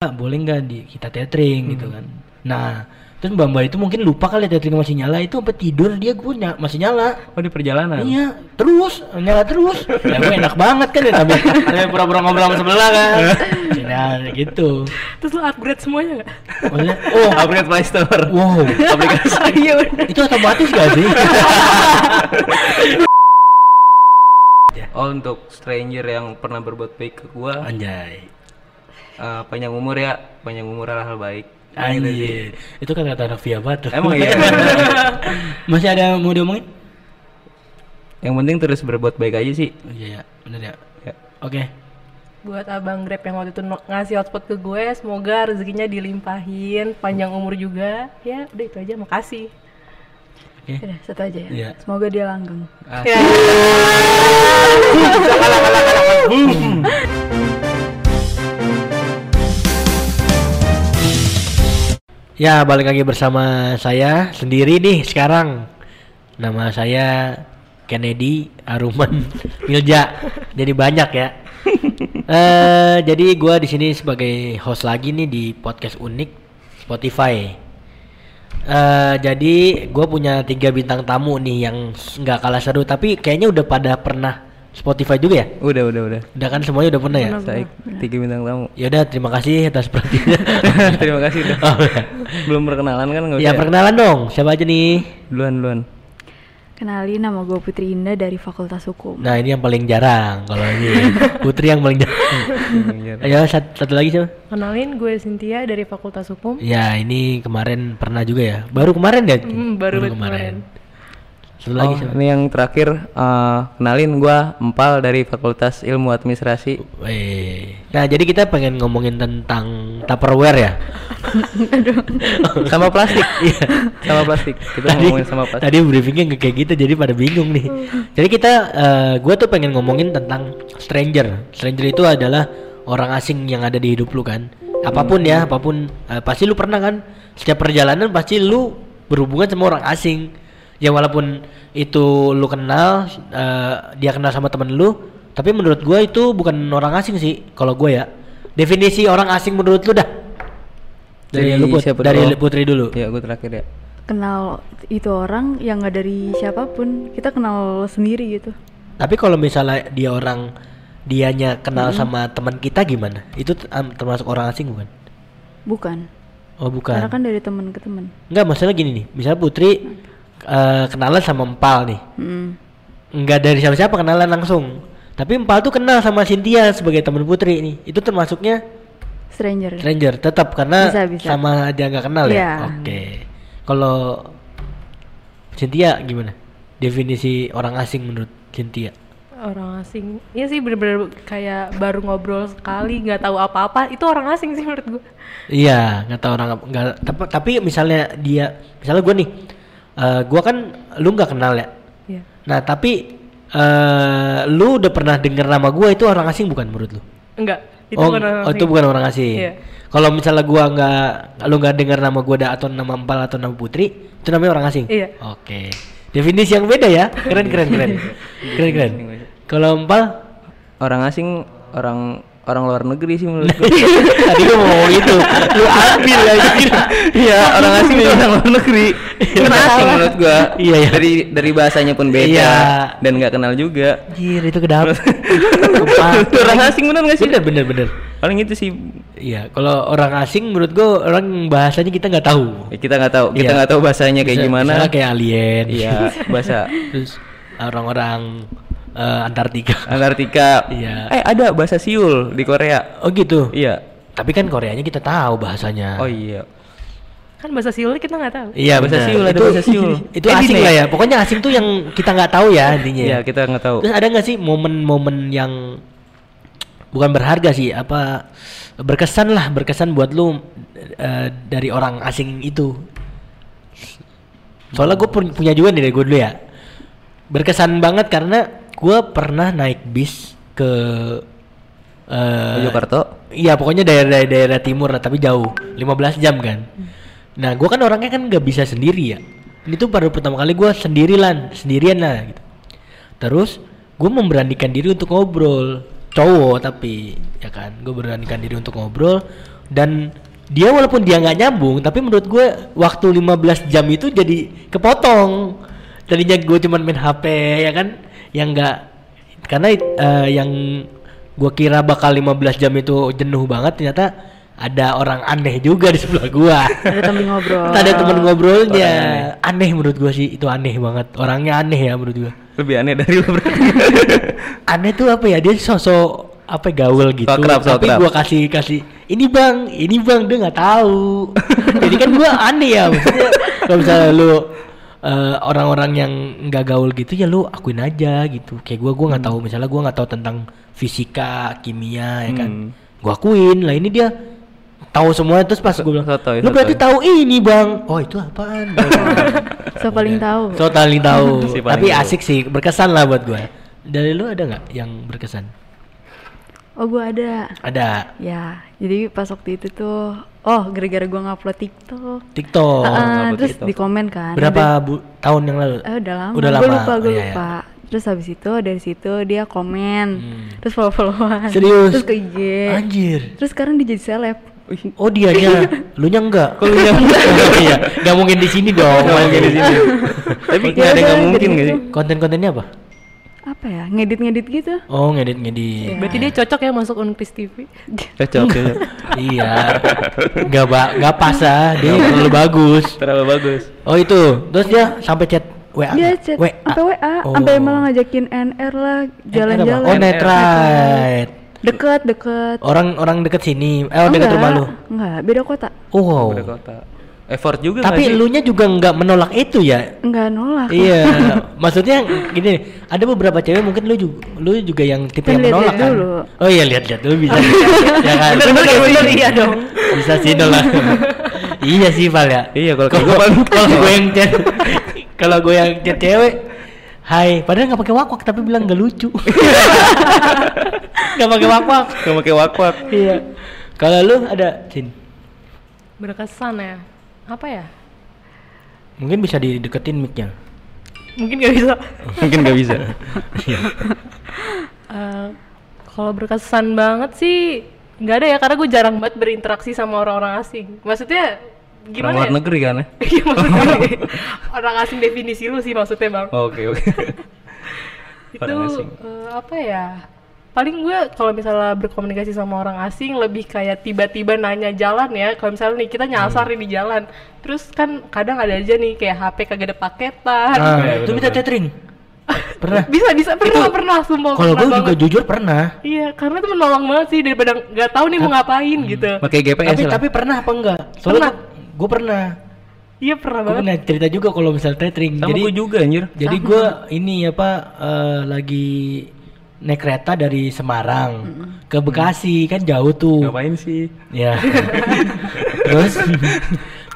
"Pak, boleh nggak di kita tethering? Gitu kan. Nah terus mbak mbak itu mungkin lupa kali tethering masih nyala. Itu sampai tidur dia gue ny- masih nyala. Oh di perjalanan. iya terus nyala terus. Ya gue enak banget kan ya tapi pura-pura ngobrol sama sebelah kan. Nah gitu. Terus lu upgrade semuanya gak? Maksudnya, oh Upgrade Play Store. wow. Aplikasi. Iya itu otomatis gak sih? Oh untuk stranger yang pernah berbuat baik ke gua, anjay eh, panjang umur ya, panjang umur adalah hal baik. anjir itu kan kata anak via batu Emang iya. masih ada mau diomongin yang penting terus berbuat baik aja sih. Oh, iya ya bener ya Ya. oke Buat abang Grab yang waktu itu ngasih hotspot ke gue, semoga rezekinya dilimpahin, panjang umur juga. Ya, udah itu aja, makasih. oke Udah, satu aja ya. Iya. Semoga dia langgeng. Ah, Ya. Ya, balik lagi bersama saya sendiri nih sekarang. Nama saya Kennedy Aruman Milja. Jadi banyak ya. eh jadi gua di sini sebagai host lagi nih di podcast unik Spotify. Eh jadi gue punya tiga bintang tamu nih yang nggak kalah seru tapi kayaknya udah pada pernah Spotify juga ya. udah udah udah. Udah kan semuanya udah pernah ya. Baik, tiga bintang tamu. Ya udah terima kasih atas perhatiannya. Terima kasih udah. Oh, ya. Belum perkenalan kan nggak ya usah perkenalan dong, siapa aja nih? Duluan duluan. Kenalin nama gue Putri Indah dari Fakultas Hukum. Nah ini yang paling jarang kalau ini Putri yang paling jarang. Ayo satu, satu lagi siapa? Kenalin gue Cynthia dari Fakultas Hukum. Ya ini kemarin pernah juga ya. Baru kemarin ya? Hmm, baru kemarin. Satu lagi Oh, ini yang terakhir eh, kenalin gua Empal dari Fakultas Ilmu Administrasi. Weh. Nah jadi kita pengen ngomongin tentang Tupperware ya. sama plastik. Iya. sama plastik. Kita tadi, ngomongin sama plastik. tadi briefingnya kayak gitu jadi pada bingung nih. Jadi kita, eh gue tuh pengen ngomongin tentang stranger. Stranger itu adalah orang asing yang ada di hidup lu kan. Apa pun ya, apa pun eh, pasti lu pernah kan. Setiap perjalanan pasti lu berhubungan sama orang asing. Ya walaupun itu lu kenal, eh, dia kenal sama temen lu, tapi menurut gue itu bukan orang asing sih. Kalau gue ya, definisi orang asing menurut lu dah. Dari, Dari lu Put, siapa dari dulu? Putri dulu. Ya, gua terakhir ya. Kenal itu orang yang nggak dari siapa pun, kita kenal sendiri gitu. Tapi kalau misalnya dia orang dianya kenal sama teman kita gimana? Itu termasuk orang asing bukan? Bukan. Oh bukan. Karena kan dari teman ke teman. Enggak, masalah gini nih. Misalnya Putri eh, kenalan sama Empal nih. Hmm. Enggak dari siapa-siapa kenalan langsung. Tapi Empal tuh kenal sama Cynthia sebagai teman Putri nih. Itu termasuknya Stranger. stranger tetap karena Bisa, bisa. sama dia nggak kenal Iya. ya. Oke. Kalau Cynthia gimana? Definisi orang asing menurut Cynthia? Orang asing. Iya sih bener-bener kayak baru ngobrol sekali, nggak tahu apa-apa. Itu orang asing sih menurut gue. Iya, nggak tahu orang nggak tapi, tapi misalnya dia, misalnya gue nih, eh gue kan lu nggak kenal ya. Iya. Nah tapi eh lu udah pernah denger nama gue itu orang asing bukan menurut lu? Enggak. Itu oh, bukan orang oh, itu asing. bukan orang asing. Iya. Kalau misalnya gua nggak, lu nggak dengar nama gua dah atau nama Empal atau nama Putri, itu namanya orang asing. Iya. Oke. Definisi yang beda ya. Keren keren keren. keren keren. Kalau Empal Orang asing orang orang luar negeri sih menurut gua. tadi gua mau ngomong itu. Lu ambil aja. Iya, orang asing itu orang luar negeri. Kan asing menurut gua. Iya, iya. Dari dari bahasanya pun beda Iya. dan nggak kenal juga. Anjir, itu kedap. Orang asing bener nggak sih? Bener bener bener. Paling itu sih Iya, kalau orang asing menurut gua orang bahasanya kita nggak tahu. ya, kita nggak tahu, kita Iya. nggak tahu bahasanya kayak Bisa- gimana. kayak alien. Iya, bahasa Terus orang-orang eh, Antartika. Antartika. Iya. Eh, ada bahasa Siul di Korea. Oh gitu. Iya. Tapi kan Koreanya kita tahu bahasanya. Oh iya. Kan bahasa Siulnya kita nggak tahu. Iya Bahasa. Siul, ada itu, bahasa Siul. Itu asing lah ya. Pokoknya asing tuh yang kita nggak tahu ya intinya. Iya, kita nggak tahu. Terus ada nggak sih momen-momen yang bukan berharga sih, apa berkesan lah, berkesan buat lu eh, dari orang asing itu. Soalnya gue punya juga nih dari gue dulu ya. Berkesan banget karena gue pernah naik bis ke Mojokerto. Iya pokoknya daerah daerah timur lah tapi jauh 15 jam kan. Nah gue kan orangnya kan nggak bisa sendiri ya. Ini tuh baru pertama kali gue sendirian sendirian lah gitu. Terus gue memberanikan diri untuk ngobrol cowok tapi ya kan gue beranikan diri untuk ngobrol. dan dia walaupun dia nggak nyambung tapi menurut gue waktu 15 jam itu jadi kepotong tadinya gue cuman main HP ya kan yang nggak karena eh, yang gue kira bakal 15 jam itu jenuh banget ternyata ada orang aneh juga di sebelah gua. Ada temen ngobrol. ada temen ngobrolnya. Orang aneh. Menurut gua sih itu aneh banget. Orangnya aneh ya menurut gua. Lebih aneh dari lu berarti. aneh tuh apa ya? Dia sosok apa ya, gaul gitu. So akrab, so tapi gua kasih kasih ini bang ini bang. Dia nggak tahu. Jadi kan gua aneh ya maksudnya. Kalau misalnya lu eh, orang-orang yang nggak gaul gitu ya lu akuin aja gitu. Kayak gua gua nggak tahu misalnya gua nggak tahu tentang fisika kimia ya kan? Hmm. gua akuin lah ini dia tahu semua terus pas gua bilang Sotoy, lu berarti sotoy." tahu ini bang. Oh itu apaan? So paling tahu. so paling tahu. Tapi asik sih berkesan lah buat gua. Dari lu ada nggak yang berkesan Oh gua ada. ada Ya, jadi pas waktu itu tuh, oh gara-gara gua ngupload TikTok. TikTok Ah, ngupload terus TikTok. di komen kan. berapa bu- tahun yang lalu ada- eh, udah lama. Udah Gua lama. lupa, gue Oh, iya, iya. lupa. Terus habis itu dari situ dia komen, Hmm. terus follow-followan. Serius? Terus ke IG. anjir Terus sekarang dia jadi seleb. oh dia nya lu nya enggak kok lu nya enggak iya nggak mungkin di sini dong Nggak mungkin di sini. Tapi Ya nggak ada nggak udah, mungkin nggak sih? gitu. konten-kontennya apa Apa ya? Ngedit-ngedit gitu. oh ngedit ngedit Berarti dia cocok ya masuk Unpis TV. Cocok, cocok. iya nggak ba nggak pas ah dia terlalu bagus Terlalu bagus. oh itu terus dia sampai chat WA Dia chat WA sampai WA, Oh. sampai malah ngajakin NR lah, jalan-jalan. oh netrite Deket, deket. orang orang deket sini eh oh, deket Enggak, rumah lu Enggak, beda kota. oh wow Udah kota. Effort juga tapi nggak lu nya juga nggak menolak itu ya Enggak nolak. iya, maksudnya gini, ada beberapa cewek mungkin lu juga lu juga yang tipe Kan yang menolak kan. dulu. Oh iya lihat-lihat dulu bisa. ya kan. Kayak bener, iya dong. Bisa sih nolak. iya sih Val ya. Iya, kalau kayak Kalau gue yang chat kalau gue yang chat cewek Hai, padahal nggak pakai wakwak tapi bilang nggak lucu. Nggak pakai wakwak. Nggak pakai wakwak. Iya. Kalau lu ada, Cin? Berkesan ya. Apa ya? Mungkin bisa dideketin mic-nya. Mungkin gak bisa. Mungkin nggak bisa. Eh, kalau berkesan banget sih nggak ada ya karena gue jarang banget berinteraksi sama orang-orang asing. Maksudnya Orang gimana luar ya? negeri kan ya? Iya maksudnya orang asing definisi lu sih maksudnya bang. Oke, oke. itu orang asing. eh, apa ya? Paling gue kalau misalnya berkomunikasi sama orang asing lebih kayak tiba-tiba nanya jalan ya. Kalau misalnya nih kita nyasar Hmm. nih di jalan, terus kan kadang ada aja nih kayak HP kagak ada paketan. Ah, Iya, itu bener-bener. minta tethering. Pernah. Bisa bisa pernah pernah sumpah Kalau pernah gue juga jujur pernah. Iya, karena itu menolong banget sih daripada nggak tahu nih mau ngapain gitu. Pakai GPS tapi lah. tapi pernah apa enggak? Soalnya gue pernah. Iya pernah Gue banget. pernah cerita juga kalau misal tethering. Sama jadi gue juga anjir. jadi gue ini apa eh, lagi naik kereta dari Semarang ke Bekasi kan jauh tuh. Ngapain sih? Ya. terus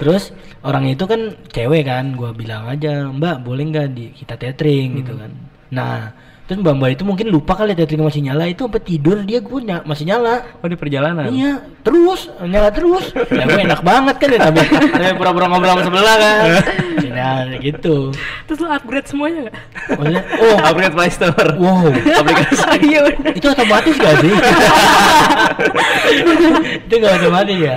terus orang itu kan cewek kan, gua bilang aja, "Mbak, boleh nggak di kita tethering gitu kan." Nah, terus Mbak Mbak itu mungkin lupa kali tethering masih nyala itu sampai tidur dia gue ny- masih nyala. Oh di perjalanan. Iya, terus nyala terus. Ya gue enak banget kan ya tapi tapi pura-pura ngobrol sama sebelah kan. Nah, gitu. Terus lu upgrade semuanya nggak? Maksudnya, oh, Upgrade Play Store. wow. Aplikasi. Iya. Itu otomatis gak sih? itu gak otomatis ya?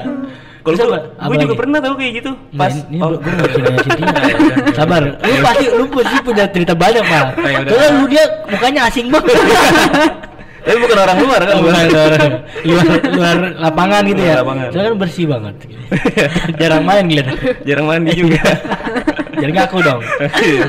Kalau gue, gue juga pernah tahu kayak gitu. Nah, Pas ini oh, gue nggak bisa ngasih dia. Sabar, lu pasti lu pasti punya cerita banyak udah. Soalnya lu dia mukanya asing banget. tapi bukan orang luar kan? Bukan luar, luar, luar lapangan gitu Luar ya. lapangan. Soalnya kan bersih banget. Jarang main gitu. Jarang mandi juga. Jadi ngaku dong. Iya.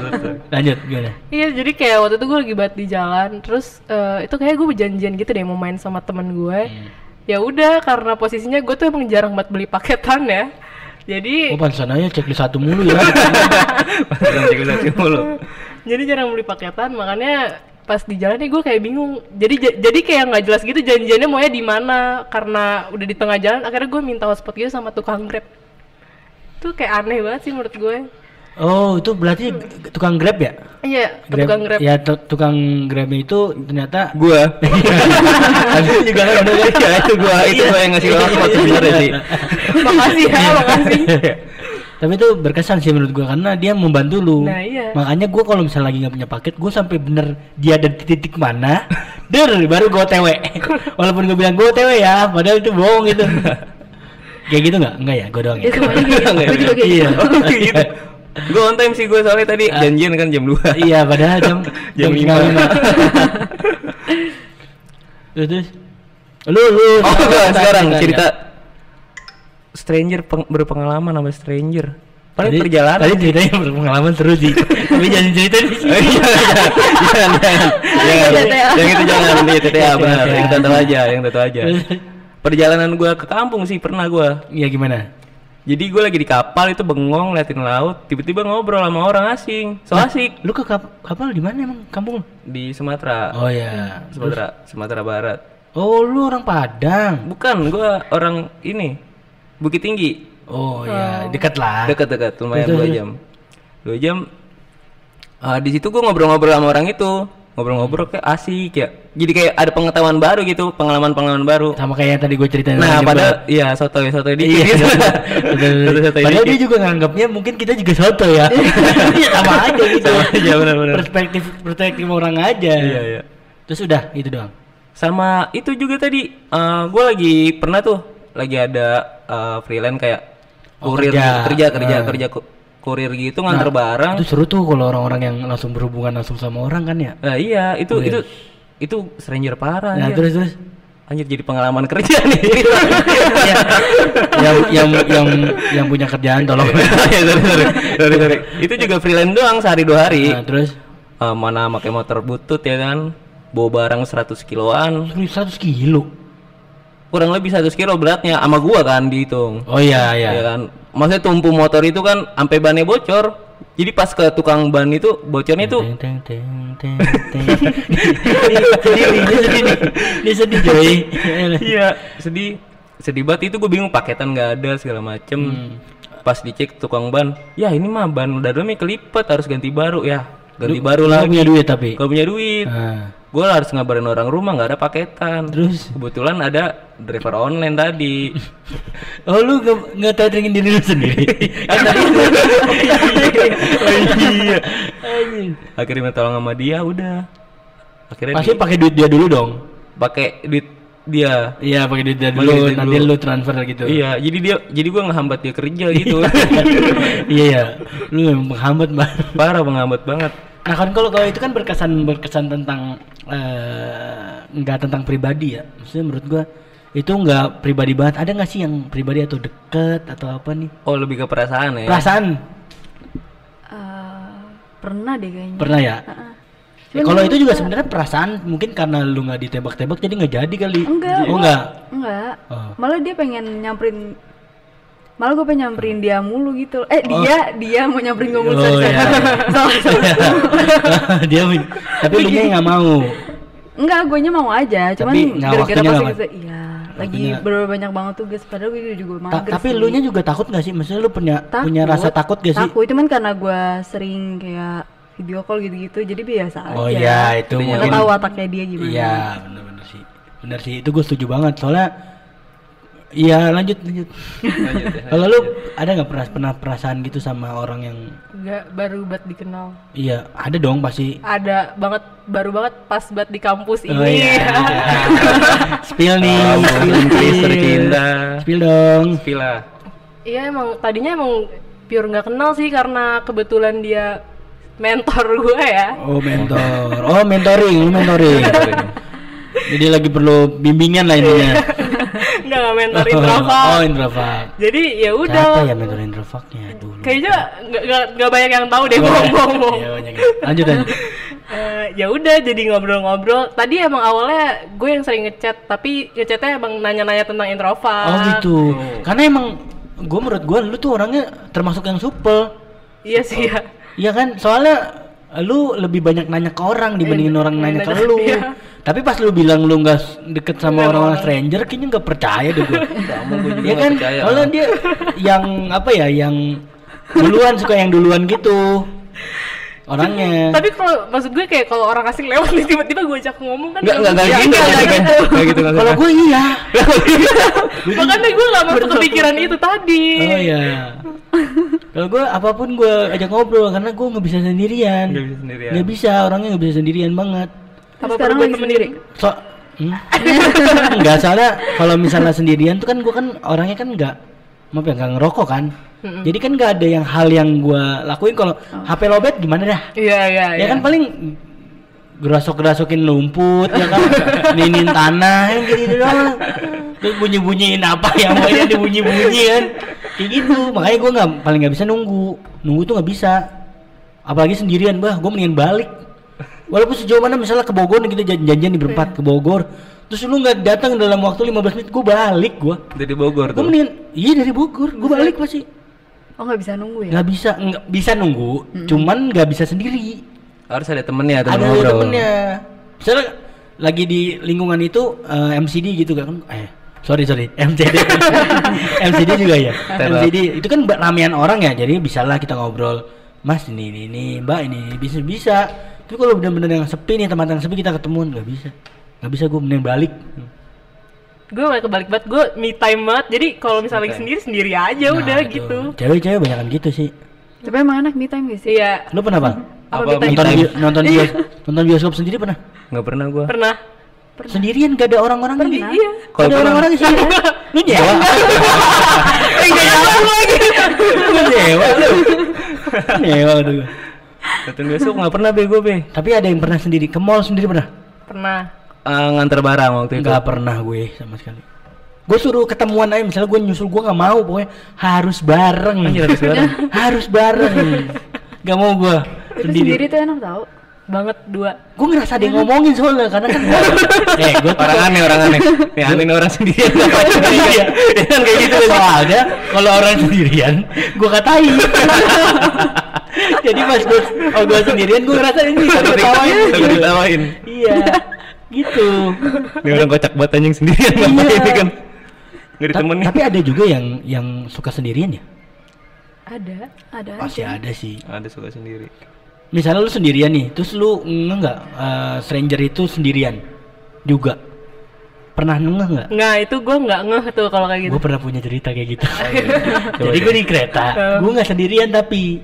Lanjut gimana? Iya jadi kayak waktu itu gue lagi banget di jalan terus eh, itu kayak gue berjanjian gitu deh mau main sama temen gue. Hmm. Ya udah karena posisinya gue tuh emang jarang banget beli paketan ya. Jadi Oh pantesan aja checklist satu mulu ya. Nanti gue liat mulu. jadi jarang beli paketan makanya pas di jalan nih gue kayak bingung. Jadi ja- jadi kayak nggak jelas gitu janjiannya maunya di mana karena udah di tengah jalan akhirnya gue minta hotspot gitu sama tukang grab. Itu kayak aneh banget sih menurut gue. Oh itu berarti tukang grab ya? Iya, tukang grab. Ya tu- tukang grab itu ternyata Gua. Tapi juga kan ada Ya itu gua, itu gua yang ngasih hotspot sebenarnya sih. makasih ya, makasih. Tapi itu berkesan sih menurut gua karena dia membantu lu. Nah, iya. Makanya gua kalau misalnya lagi nggak punya paket, gua sampai bener dia ada di titik mana, der baru gua OTW. Walaupun gua bilang gua OTW ya, padahal itu bohong itu. Kayak gitu nggak? Enggak ya, gue doang Ya ya. semuanya kayak gitu. Iya. gitu. Gue on time sih gue soalnya tadi janjian kan jam 2 Iya, padahal jam Jam lima. terus terus. Lu lu Oh enggak, sekarang cerita, cerita stranger peng- berpengalaman sama stranger. Paling Tadi- perjalanan. Tadi ceritanya berpengalaman seru sih. Tapi jangan cerita di sini. Jangan, jangan, jangan, yang itu jangan, nanti TTA benar, yang tahu aja, yang tahu aja. Perjalanan gua ke kampung sih pernah gua. Iya gimana? Jadi gue lagi di kapal itu bengong liatin laut, tiba-tiba ngobrol sama orang asing, so asik Lu ke kap- kapal di mana emang kampung di Sumatera, Oh ya. Sumatera, Sumatera Barat. Oh, lu orang Padang. Bukan, gua orang ini Bukit Tinggi, Oh ya, dekat lah. dekat-dekat, lumayan dua terus. jam, dua jam. Ah, di situ gua ngobrol-ngobrol sama orang itu, ngobrol-ngobrol kayak asik ya. Jadi kayak ada pengetahuan baru gitu, pengalaman-pengalaman baru. Sama kayak yang tadi gue ceritain. Nah, pada iya soto soto dikit. Iya, gitu. Soto-soto Padahal dia juga nganggapnya mungkin kita juga soto ya. Iya sama aja gitu. Sama aja, benar-benar. Perspektif perspektif orang aja. Iya, iya. Terus udah itu doang. Sama itu juga tadi gue lagi pernah tuh lagi ada eh, freelance kayak Oh, kurir kerja. kerja kerja Ah. kerja, ku- kurir gitu nganter barang. Itu seru tuh kalau orang-orang yang langsung berhubungan langsung sama orang kan ya. Nah, iya, itu Kurir. itu itu stranger parah Nah, anjir. terus terus Anjir jadi pengalaman kerja nih. Ya, yang yang yang yang punya kerjaan tolong. Ya, sorry, sorry, sorry, sorry. Itu juga freelance doang sehari dua hari. Nah, terus Eh, mana pakai motor butut ya kan. Bawa barang 100 kiloan. 100 kilo. Kurang lebih 100 kilo beratnya sama gua kan dihitung. Oh iya iya. ya kan maksudnya tumpu motor itu kan sampai bannya bocor jadi pas ke tukang ban itu bocornya itu sedih dia sedih nih. Dia sedih coy. iya sedih sedih banget itu gue bingung paketan nggak ada segala macem Hmm. pas dicek tukang ban ya ini mah ban udah dalamnya kelipet harus ganti baru ya ganti baru lagi punya duit tapi. gak punya duit Nah, gue harus ngabarin orang rumah nggak ada paketan terus kebetulan ada driver online tadi Oh lu nggak nggak tethering diri lu sendiri? kan tadi oh iya Anjing. akhirnya minta tolong sama dia udah akhirnya Pasti pakai duit dia dulu dong. pakai duit dia Iya pakai duit dia dulu, duit nanti dulu. lu transfer gitu. Iya, jadi dia jadi gua ngehambat dia kerja gitu. iya ya, lu memang menghambat banget. Parah menghambat banget. Nah kan kalau kalau itu kan berkesan berkesan tentang eh, nggak tentang pribadi ya. Maksudnya menurut gua itu nggak pribadi banget. Ada nggak sih yang pribadi atau deket atau apa nih? Oh, lebih ke perasaan ya. Perasaan Eh, pernah deh kayaknya. pernah ya? Heeh. Ya, kalau itu juga sebenarnya perasaan mungkin karena lu nggak ditembak-tembak jadi nggak jadi kali. Enggak. Oh enggak. Enggak. Oh. Malah dia pengen nyamperin Malah gue pengen nyamperin dia mulu gitu. Eh dia dia mau nyamperin gue mulu. Oh iya. Salah, salah. Dia tapi lu nya nggak mau. Enggak, gue nya mau aja. Cuman Tapi gara-gara pas gitu. Iya. Lagi bener banyak banget tugas. Padahal gue juga Ta- mager tapi sih. lu nya juga takut nggak sih? Maksudnya lu punya punya rasa takut gak sih? Takut, cuman karena gue sering kayak video call gitu-gitu, jadi biasa aja. Oh iya, itu mungkin- tahu wataknya dia gimana. Iya, bener-bener sih. Bener sih, itu gue setuju banget. Soalnya, iya lanjut lanjut. Kalau lu ada nggak pernah pernah perasaan gitu sama orang yang, Enggak baru buat dikenal. iya ada dong pasti. Ada banget baru banget pas buat di kampus Oh ini. iya. spill nih, Ampun, spill, Mister spill. Cinta. Spill dong. Villa. Iya emang tadinya emang pure nggak kenal sih karena kebetulan dia mentor gue ya. Oh mentor, oh mentoring, lu mentoring. Jadi lagi perlu bimbingan lah intinya. Enggak nggak mentor Oh, introvert. introvert. Jadi ya Siapa udah. ya mentor introvertnya dulu? Kayaknya nggak nggak banyak yang tahu deh ngomong-ngomong. Iya banyak ya. Lanjut lanjut. Eh, ya udah jadi ngobrol-ngobrol. Tadi emang awalnya gue yang sering ngechat, tapi ngechatnya emang nanya-nanya tentang introvert. Oh gitu. Karena emang gue menurut gue lu tuh orangnya termasuk yang supel. Iya sih ya. Iya kan? Soalnya lu lebih banyak nanya ke orang dibandingin Iya, orang nanya ke lu. iya. Tapi pas lu bilang lu nggak deket sama Nggak orang-orang stranger, kayaknya nggak percaya deh gue. Kamu gue juga Iya nggak kan? percaya. Soalnya dia yang apa ya? Yang duluan suka yang duluan gitu. Orangnya. Tapi kalau maksud gue kayak kalau orang asing lewat nih tiba-tiba gue ajak ngomong kan Enggak enggak enggak ya, gitu. enggak, gitu. gitu. Enggak gitu. Kalau gue iya. Makanya gue gak masuk kepikiran itu tadi. Oh iya. Kalau gue apa pun gue ajak ngobrol karena gue nggak bisa sendirian. Nggak bisa sendirian. Nggak bisa orangnya nggak bisa sendirian banget. Apa sekarang gue lagi sendiri? So, hmm? nggak soalnya kalau misalnya sendirian tuh kan gue kan orangnya kan nggak maaf ya nggak ngerokok kan. Jadi kan nggak ada yang hal yang gua lakuin. Kalau HP lobet gimana dah? Iya iya ya kan paling gerasok gerasokin lumput ya kan? Ninin tanah yang gitu doang. Terus bunyi bunyiin apa yang pokoknya dibunyi bunyi kan? Kayak gitu. Makanya gua nggak paling nggak bisa nunggu. Nunggu tuh nggak bisa. Apalagi sendirian bah gua mendingan balik walaupun sejauh mana misalnya ke Bogor nih kita jan- janjian di berempat ke Bogor terus lu nggak datang dalam waktu 15 menit gua balik gua. Dari Bogor gua tuh. mendingan iya dari Bogor. Gua balik pasti. Oh nggak bisa nunggu ya? nggak bisa nggak bisa nunggu cuman nggak bisa sendiri. Harus ada temennya, temen ada ngobrol. temennya. Misalnya lagi di lingkungan itu eh, MCD gitu kan? Eh sorry sorry. MCD MCD juga ya. MCD itu kan ramean orang ya jadi bisalah kita ngobrol. Mas ini ini, ini mbak ini, ini bisa bisa tapi kalau benar-benar yang sepi nih teman yang sepi kita ketemuan nggak bisa. Nggak bisa gue mending balik. Gue malah kebalik banget gue me time banget. Jadi kalau misalnya lagi time. sendiri sendiri aja Nah, udah itu. gitu. Cewek-cewek banyak gitu sih. Tapi emang enak me time gak sih? iya. Lu pernah bang? Apa Apa nonton bio- nonton bios nonton bioskop sendiri pernah? Nggak pernah gua. pernah. Sendirian gak ada orang-orang lagi Pernah. iya. Kalau ada pernah- orang-orang sih lu nyewa? Enggak nyambung lagi. Lu nyewa lu. Nyewa tuh Nonton besok nggak pernah be gue be. tapi ada yang pernah sendiri ke mall sendiri pernah? Pernah. Eh, nganter barang waktu itu. nggak pernah gue sama sekali. Gue suruh ketemuan aja misalnya gue nyusul gue nggak mau pokoknya harus bareng. Anjir, harus bareng. harus bareng. Nggak mau gue sendiri, sendiri tuh enak tau. Banget dua. Gue ngerasa dia ngomongin soalnya karena kan eh gue tuh Orang aneh, orang aneh. Ya aneh nih orang sendirian. iya. Kan kayak gitu. Soalnya kalau orang sendirian gue katain jadi pas gue oh gue sendirian gue ngerasa ini Takut ketawain takut ditawain. iya gitu Ini orang kocak banget anjing sendirian Iya. ngapain kan. Nggak Ta- ditemenin. tapi ada juga yang yang suka sendirian ya ada Ada pasti aja ada sih Ada suka sendiri. misalnya lu sendirian nih terus lu nge nggak eh, stranger itu sendirian juga pernah nengah nggak nggak itu gue nggak ngeh tuh kalau kayak gitu gue pernah punya cerita kayak gitu Coba jadi deh. gue di kereta gue nggak sendirian tapi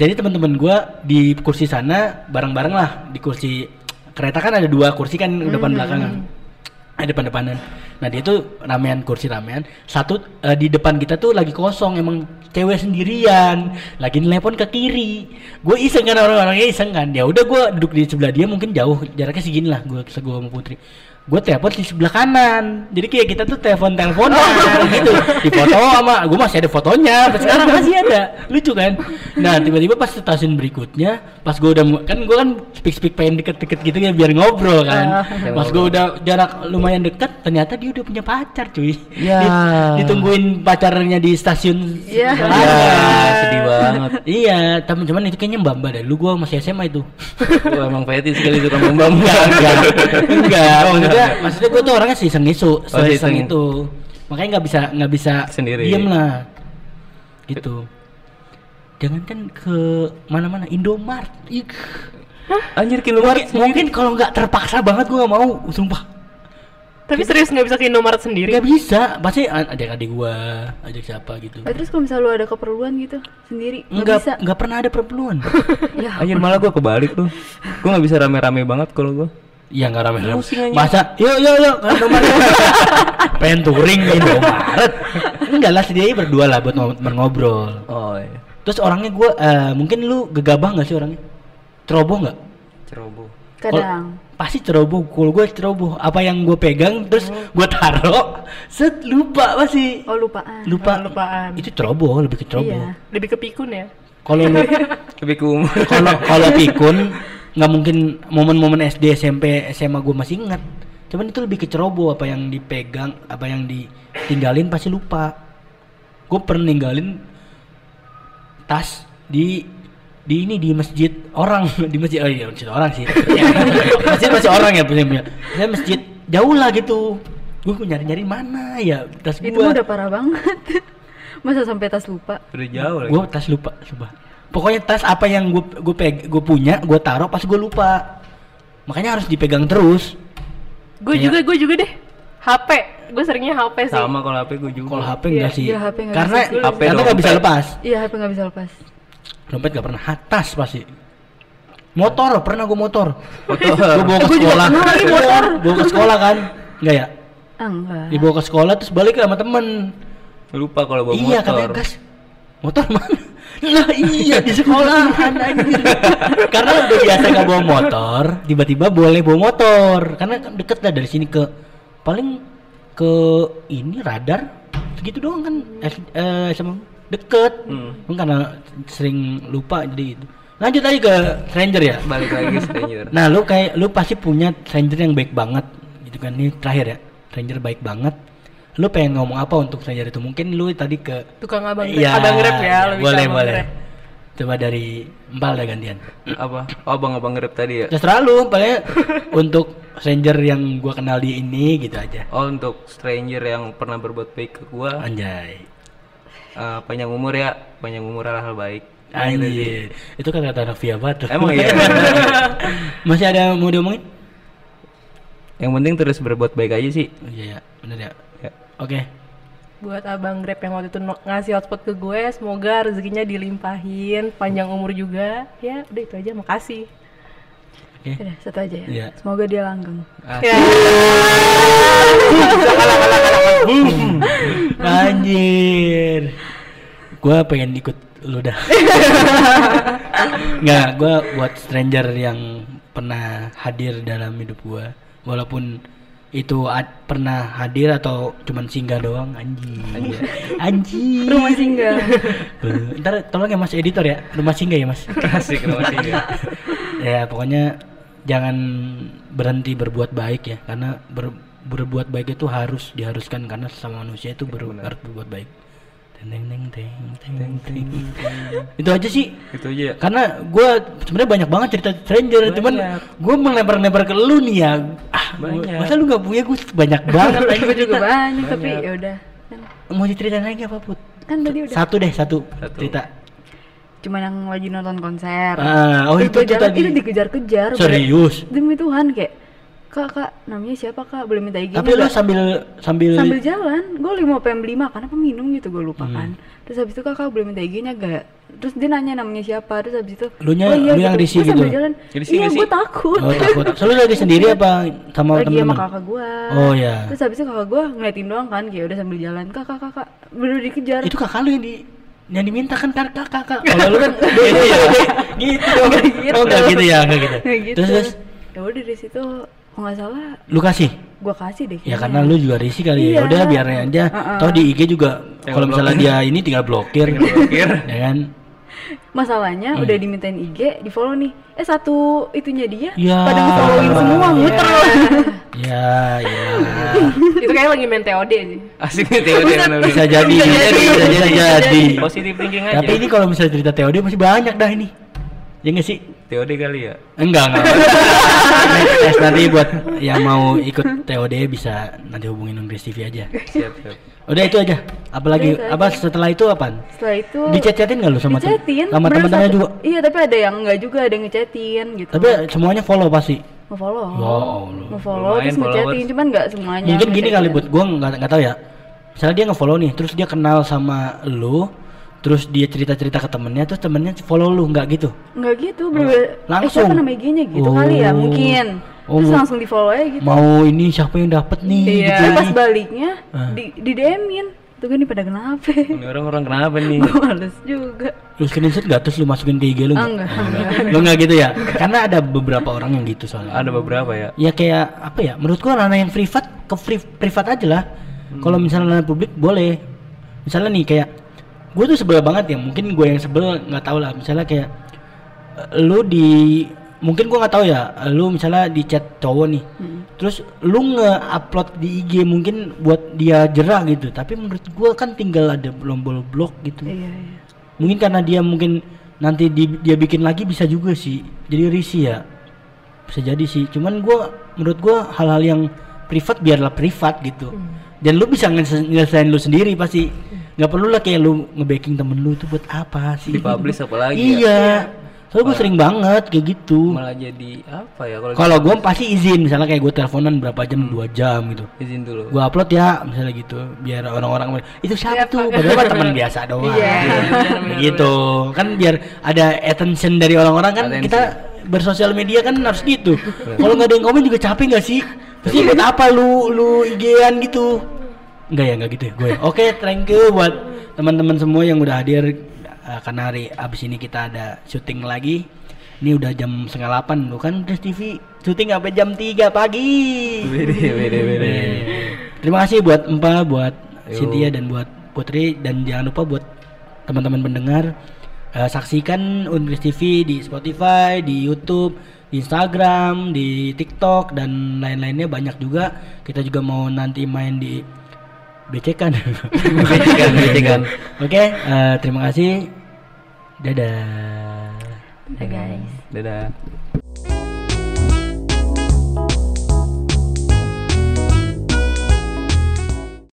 jadi teman-teman gue di kursi sana bareng-bareng lah di kursi kereta kan ada dua kursi kan depan belakangan ada depan-depanan. Nah dia tuh ramean kursi ramean. Satu eh, di depan kita tuh lagi kosong emang cewek sendirian. Lagi nelpon ke kiri. Gue iseng kan orang-orangnya iseng kan. Ya udah gue duduk di sebelah dia mungkin jauh jaraknya segini lah gue gue sama putri gue telepon di sebelah kanan. Jadi kayak kita tuh telepon teleponan gitu. Di foto sama gue masih ada fotonya sampai sekarang masih ada. Lucu kan? Nah tiba-tiba pas stasiun berikutnya pas gue udah kan gue kan speak speak pengen deket-deket gitu ya biar ngobrol kan. Pas gue udah jarak lumayan deket ternyata dia udah punya pacar cuy. Ya. Di- ditungguin pacarnya di stasiun Iya. sebelah. Ya, sedih banget. iya tapi cuman itu kayaknya mbak mbak lu gue masih SMA itu. Gua emang fetis sekali suka membam. enggak enggak. Enggak maksudnya maksudnya gue tuh orangnya iseng isu Oh, iseng iseng. itu. Makanya nggak bisa nggak bisa Sendiri. diem lah. Gitu. Jangan kan ke mana-mana Indomart Ih, Anjir kilo mungkin, mungkin kalau nggak terpaksa banget gue nggak mau sumpah. Tapi serius nggak bisa ke Indomaret sendiri? Nggak bisa. Pasti a- adik gue ajak siapa gitu. Eh, terus kalau misalnya lu ada keperluan gitu sendiri nggak bisa? nggak pernah ada perempuan ya Anjir malah gua kebalik tuh. Gua nggak bisa rame-rame banget kalau gua. Iya nggak. Pusing aja. Masa yuk yuk yuk ke Indomaret. Pengen touring ke Indomaret. Enggak lah sendiri berdua lah buat ngob- ngobrol. Oh iya. Terus orangnya gua eh, mungkin lu gegabah nggak sih orangnya? Ceroboh nggak? Ceroboh. kadang Pasti ceroboh. Kalau gue ceroboh, apa yang gue pegang terus gue taro, set lupa pasti. oh lupaan Lupa. Oh, lupaan. Itu ceroboh, lebih ke ceroboh. Iya. lebih ke pikun ya Kalau lu Lebih ke umur. kalau kalau pikun nggak mungkin momen-momen SD SMP SMA gue masih ingat. Cuman itu lebih ke ceroboh apa yang dipegang apa yang ditinggalin pasti lupa. Gue pernah ninggalin tas di di ini di masjid orang. Di masjid oh iya masjid orang sih. Masjid masih orang ya punya punya Saya masjid jauh lah gitu. Gue nyari nyari mana ya tas gue itu udah parah banget. Masa sampai tas lupa? Udah jauh lagi. gue tas lupa coba pokoknya tas apa yang gue gue peg gue punya gue taruh pas gue lupa. Makanya harus dipegang terus. Gue Iya. juga gue juga deh. HP gue seringnya HP sih. Sama kalau HP gua juga. kalau HP enggak Iya, sih. iya, HP nggak karena bisa. HP karena nggak bisa lepas. Iya HP nggak bisa lepas. Dompet nggak pernah. Tas pasti. Motor pernah gue motor. Motor. gue bawa ke Gua juga sekolah. lagi motor. bawa ke sekolah kan? Enggak ya? Ah, enggak dibawa ke sekolah terus balik sama temen. Lupa kalau bawa iya motor. katanya gas motor mana lah iya di sekolahan anjir karena udah biasa nggak bawa motor tiba-tiba boleh bawa motor karena kan deket lah dari sini ke paling ke ini radar segitu doang kan eh, eh, sama deket Hmm. Karena sering lupa jadi gitu lanjut lagi ke stranger ya Balik lagi ke stranger. Nah, lu kayak lu pasti punya stranger yang baik banget gitu kan. Ini terakhir ya. Stranger baik banget. Lu pengen ngomong apa untuk stranger itu? Mungkin lu tadi ke Tukang abang Iya, abang grab ya, iya, lebih boleh abang boleh. Coba dari Empal dah gantian. Apa? Oh, abang-abang grab tadi ya. Terserah lu, paling untuk stranger yang gua kenal di ini gitu aja. Oh, untuk stranger yang pernah berbuat baik ke gua, Anjay. eh, panjang umur ya, panjang umur adalah hal baik. Nah, gitu. Anjir. Itu kan kata Novia Batu. Emang iya. Masih ada mau diomongin? Yang penting terus berbuat baik aja sih. Iya, ya, bener ya. Ya. Oke. Buat abang grab yang waktu itu ngasih hotspot ke gue, semoga rezekinya dilimpahin, panjang umur juga. Ya, udah itu aja, makasih. Oke. Udah, satu aja ya. Iya. Semoga dia langgeng. Ya. Anjir. Gua pengen ikut lu dah. Nggak, gua buat stranger yang pernah hadir dalam hidup gua. Walaupun itu ad- pernah hadir atau cuman singgah doang anjir. Anjir. Rumah singgah. Eh, Ntar tolong ya Mas editor ya, rumah singgah ya Mas. Asik rumah singgah. ya pokoknya jangan berhenti berbuat baik ya karena ber- berbuat baik itu harus diharuskan karena sesama manusia itu ber- harus berbuat baik Teng, teng, teng, teng, teng, teng. itu aja sih Itu aja ya. karena gue sebenarnya banyak banget cerita stranger cuman gue melempar-lempar ke lu nih ya ah gua- Banyak. masa lu nggak punya gue banyak banget Gue juga banyak tapi ya udah. mau diceritain lagi apa put Kan tadi udah. satu deh satu, Satu. cerita Cuma yang lagi nonton konser. Ah, oh, itu gua tuh jalan, tadi. Itu dikejar-kejar. serius Demi Tuhan kayak kak kak namanya siapa kak? Boleh minta IG tapi lu sambil sambil sambil jalan. Gue lima PM lima karena peminum gitu gue lupa Hmm. kan. Terus habis itu kakak boleh minta IG-nya gak terus dia nanya namanya siapa. Terus habis itu Lu nya- lu yang risih Gua sambil gitu? jalan. Iya gue takut. Oh takut. Selalu lagi sendiri apa sama lagi sama teman-teman kakak gue Oh, iya. terus habis itu kakak gue ngeliatin doang kan kayak udah sambil jalan kakak kakak bener dikejar. Itu kakak lu yang di yang diminta kan kakak kakak kalau lu kan gitu ya gitu. Dong. Gitu. oh enggak gitu ya enggak gitu. Gitu. Terus terus? Ya udah dari situ kalau nggak salah? Lu kasih? Gue kasih deh ya karena lu juga risih kali ya. Iya. udah biar aja. Uh-uh. toh di IG juga kalau misalnya dia ini tinggal blokir. Blokir. ya kan? Masalahnya udah dimintain IG di follow nih. Eh satu itunya dia Ya. pada nge-followin semua muter loh. Ya ya. Itu kayak lagi main TOD sih. Asik nih Teo Teo bisa jadi bisa jadi. bisa jadi, jadi. Positif thinking aja. tapi ini kalau misalnya cerita TOD masih banyak dah ini. Ya nggak sih TOD kali ya. Enggak, enggak. Next, next nanti buat yang mau ikut TOD bisa nanti hubungin Nungris TV aja. Siap, siap. Udah itu aja. Apalagi Udah itu apa setelah itu apaan? setelah itu Dicet-cetin enggak lu sama dicetin sama teman-temannya juga? iya tapi ada yang enggak juga ada yang ngechatin gitu Tapi semuanya follow pasti. nge-follow Ya Allah. nge-follow Lumayan terus ngechatin followers. cuman enggak semuanya Mungkin gini kali buat gua nggak nggak tahu ya. Misalnya dia nge-follow nih, terus dia kenal sama lu, terus dia cerita-cerita ke temennya, terus temennya follow lu nggak gitu? enggak gitu bener eh Langsung? siapa nama IG-nya gitu kali ya Oh. mungkin Oh, terus langsung di follow aja gitu Mau ini siapa yang dapet nih? Iya. Gitu Eh, pas baliknya Ah. di di DM-in tuh kan ini pada kenapa Ini orang-orang kenapa nih? gue males juga Lu screenshot gak terus lu masukin ke IG lu nggak? enggak Lu nggak gitu ya? Karena ada beberapa orang yang gitu soalnya. Ada beberapa ya. ya kayak apa ya menurut gua ranah yang privat ke free, privat aja lah kalau misalnya ranah publik boleh misalnya nih kayak gue tuh sebel banget ya mungkin gue yang sebel nggak tahu lah. Misalnya kayak eh, lu di mungkin gua nggak tahu ya lu misalnya di chat cowok nih terus lu nge-upload di IG mungkin buat dia jerah gitu tapi menurut gua kan tinggal ada tombol blok gitu. Iya iya. Mungkin karena dia mungkin nanti di- dia bikin lagi bisa juga sih jadi risih ya. Bisa jadi sih cuman gua menurut gua hal-hal yang privat biarlah privat gitu. Dan lu bisa nyelesain lu sendiri pasti nggak perlu lah kayak lu nge-backing temen lu itu buat apa sih? Dipublish apa lagi ya? iya. Soalnya gua sering banget kayak gitu. Malah jadi apa ya kalau kalau gua pasti izin misalnya kayak gua teleponan berapa jam? Dua jam gitu. Izin dulu. gua upload ya misalnya gitu biar orang-orang itu siapa tuh? Padahal mah teman biasa doang. Iya. gitu. Kan biar ada attention dari orang-orang kan Attention. kita bersosial media kan harus gitu. Kalau nggak ada yang komen juga capek nggak sih? Terus buat apa lu lu IG-an gitu Enggak ya, enggak gitu ya gue. Oke, thank you buat teman-teman semua yang udah hadir Eh, karena hari abis ini kita ada syuting lagi. Ini udah jam setengah delapan lu kan Pres TV syuting sampai jam 3 pagi. Bede, bede, bede. Terima kasih buat Empa, buat Yo. Cynthia dan buat Putri dan jangan lupa buat teman-teman pendengar eh, saksikan Unpris TV di Spotify, di YouTube, di Instagram, di TikTok dan lain-lainnya banyak juga. Kita juga mau nanti main di becekan. Becekan, becekan. Oke, eh, terima kasih. Dadah. Udah guys. Dadah.